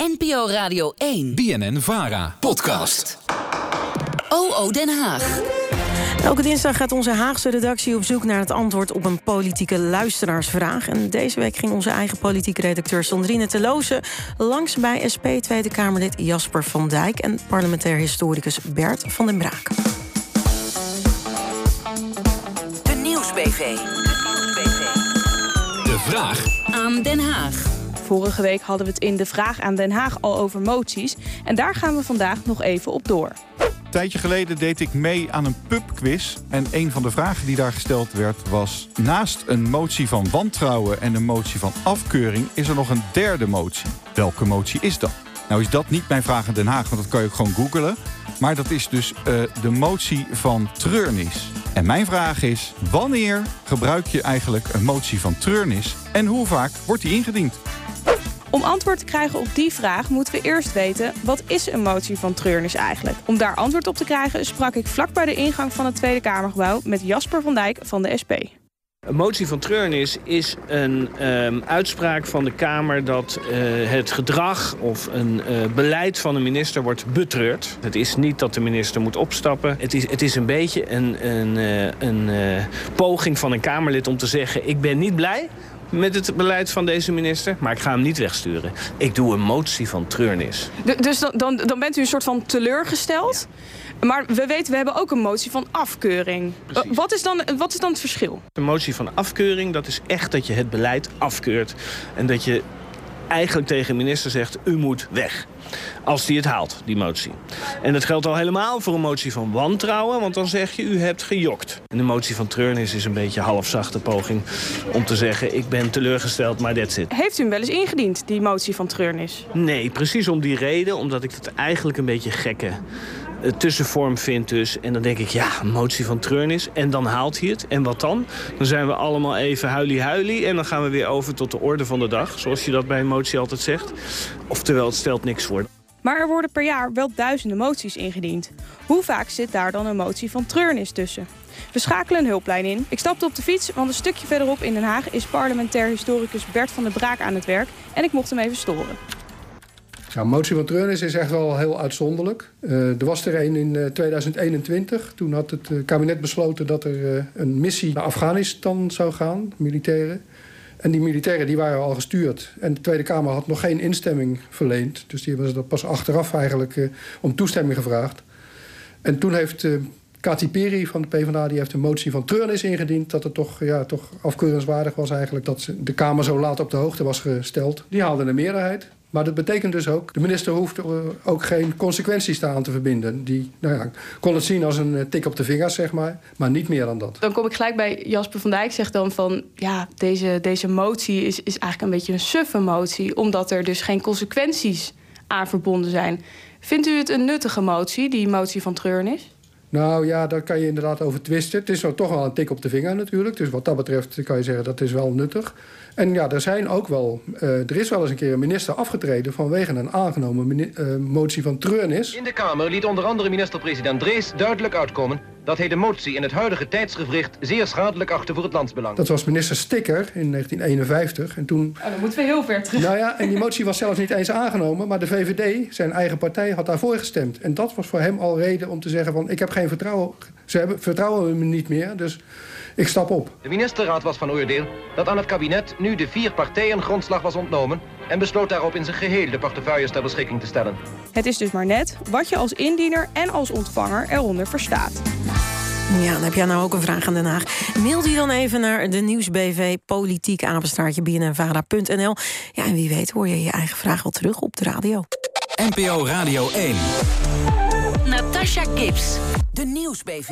NPO Radio 1. BNN Vara. Podcast. OO Den Haag. Elke dinsdag gaat onze Haagse redactie op zoek naar het antwoord op een politieke luisteraarsvraag. En deze week ging onze eigen politieke redacteur Sandrine Teloze langs bij SP Tweede Kamerlid Jasper van Dijk en parlementair historicus Bert van den Braak. De Nieuwsbv. De vraag Aan Den Haag. Vorige week hadden we het in de vraag aan Den Haag al over moties. En daar gaan we vandaag nog even op door. Een tijdje geleden deed ik mee aan een pubquiz. En een van de vragen die daar gesteld werd was... naast een motie van wantrouwen en een motie van afkeuring... is er nog een derde motie. Welke motie is dat? Nou is dat niet mijn vraag aan Den Haag, want dat kan je ook gewoon googlen. Maar dat is dus eh, de motie van treurnis. En mijn vraag is, wanneer gebruik je eigenlijk een motie van treurnis... en hoe vaak wordt die ingediend? Om antwoord te krijgen op die vraag moeten we eerst weten... wat is een motie van treurnis eigenlijk? Om daar antwoord op te krijgen sprak ik vlak bij de ingang van het Tweede Kamergebouw... met Jasper van Dijk van de SP. Een motie van treurnis is een ehm, uitspraak van de Kamer dat eh, het gedrag of een eh, beleid van een minister wordt betreurd. Het is niet dat de minister moet opstappen. Het is, het is een beetje een, een, eh, een poging van een Kamerlid om te zeggen... ik ben niet blij met het beleid van deze minister, maar ik ga hem niet wegsturen. Ik doe een motie van treurnis. D- dus dan, dan, dan bent u een soort van teleurgesteld. Maar we weten, we hebben ook een motie van afkeuring. Precies. Wat, is dan, wat is dan het verschil? Een motie van afkeuring, dat is echt dat je het beleid afkeurt. En dat je eigenlijk tegen de minister zegt, u moet weg. Als die het haalt, die motie. En dat geldt al helemaal voor een motie van wantrouwen, want dan zeg je, u hebt gejokt. En de motie van treurnis is een beetje een halfzachte poging om te zeggen, ik ben teleurgesteld, maar that's it. Heeft u hem wel eens ingediend, die motie van treurnis? Nee, precies om die reden, omdat ik het eigenlijk een beetje gekke tussenvorm vind dus. En dan denk ik, ja, motie van treurnis. En dan haalt hij het. En wat dan? Dan zijn we allemaal even huilie-huilie. En dan gaan we weer over tot de orde van de dag. Zoals je dat bij een motie altijd zegt. Oftewel, het stelt niks voor. Maar er worden per jaar wel duizenden moties ingediend. Hoe vaak zit daar dan een motie van treurnis tussen? We schakelen een hulplijn in. Ik stapte op de fiets, want een stukje verderop in Den Haag... is parlementair historicus Bert van der Braak aan het werk. En ik mocht hem even storen. Ja, motie van treurnis is echt wel heel uitzonderlijk. Eh, er was er een in eh, 2021. Toen had het eh, kabinet besloten dat er eh, een missie naar Afghanistan zou gaan, militairen. En die militairen die waren al gestuurd. En de Tweede Kamer had nog geen instemming verleend. Dus die hebben ze pas achteraf eigenlijk eh, om toestemming gevraagd. En toen heeft eh Kati Peri van de PvdA die heeft een motie van treurnis ingediend... dat het toch, ja, toch afkeurenswaardig was eigenlijk... dat de Kamer zo laat op de hoogte was gesteld. Die haalde een meerderheid. Maar dat betekent dus ook... de minister hoeft eh, ook geen consequenties daaraan te verbinden. Die nou ja, kon het zien als een eh, tik op de vingers, zeg maar. Maar niet meer dan dat. Dan kom ik gelijk bij Jasper van Dijk. Zegt dan van, ja, deze, deze motie is, is eigenlijk een beetje een suffe motie... omdat er dus geen consequenties aan verbonden zijn. Vindt u het een nuttige motie, die motie van treurnis? Nou ja, daar kan je inderdaad over twisten. Het is wel toch wel een tik op de vinger natuurlijk. Dus wat dat betreft kan je zeggen dat is wel nuttig. En ja, er zijn ook wel... eh, er is wel eens een keer een minister afgetreden... vanwege een aangenomen eh, motie van treurnis. In de Kamer liet onder andere minister-president Drees duidelijk uitkomen dat hij de motie in het huidige tijdsgevricht zeer schadelijk achtte voor het landsbelang. Dat was minister Stikker in 1951. En toen... Oh, dan moeten we heel ver terug. Nou ja, en die motie was zelfs niet eens aangenomen... maar de VVD, zijn eigen partij, had daarvoor gestemd. En dat was voor hem al reden om te zeggen van... ik heb geen vertrouwen... ze hebben, vertrouwen me niet meer, dus ik stap op. De ministerraad was van oordeel dat aan het kabinet nu de vier partijen grondslag was ontnomen en besloot daarop in zijn geheel de portefeuilles ter beschikking te stellen. Het is dus maar net wat je als indiener en als ontvanger eronder verstaat. Ja, dan heb jij nou ook een vraag aan Den Haag. Mail die dan even naar de Nieuwsbv politiek bnnvara.nl. Ja, en wie weet hoor je je eigen vraag wel terug op de radio. NPO Radio 1. Natasha Gibbs. De Nieuwsbv.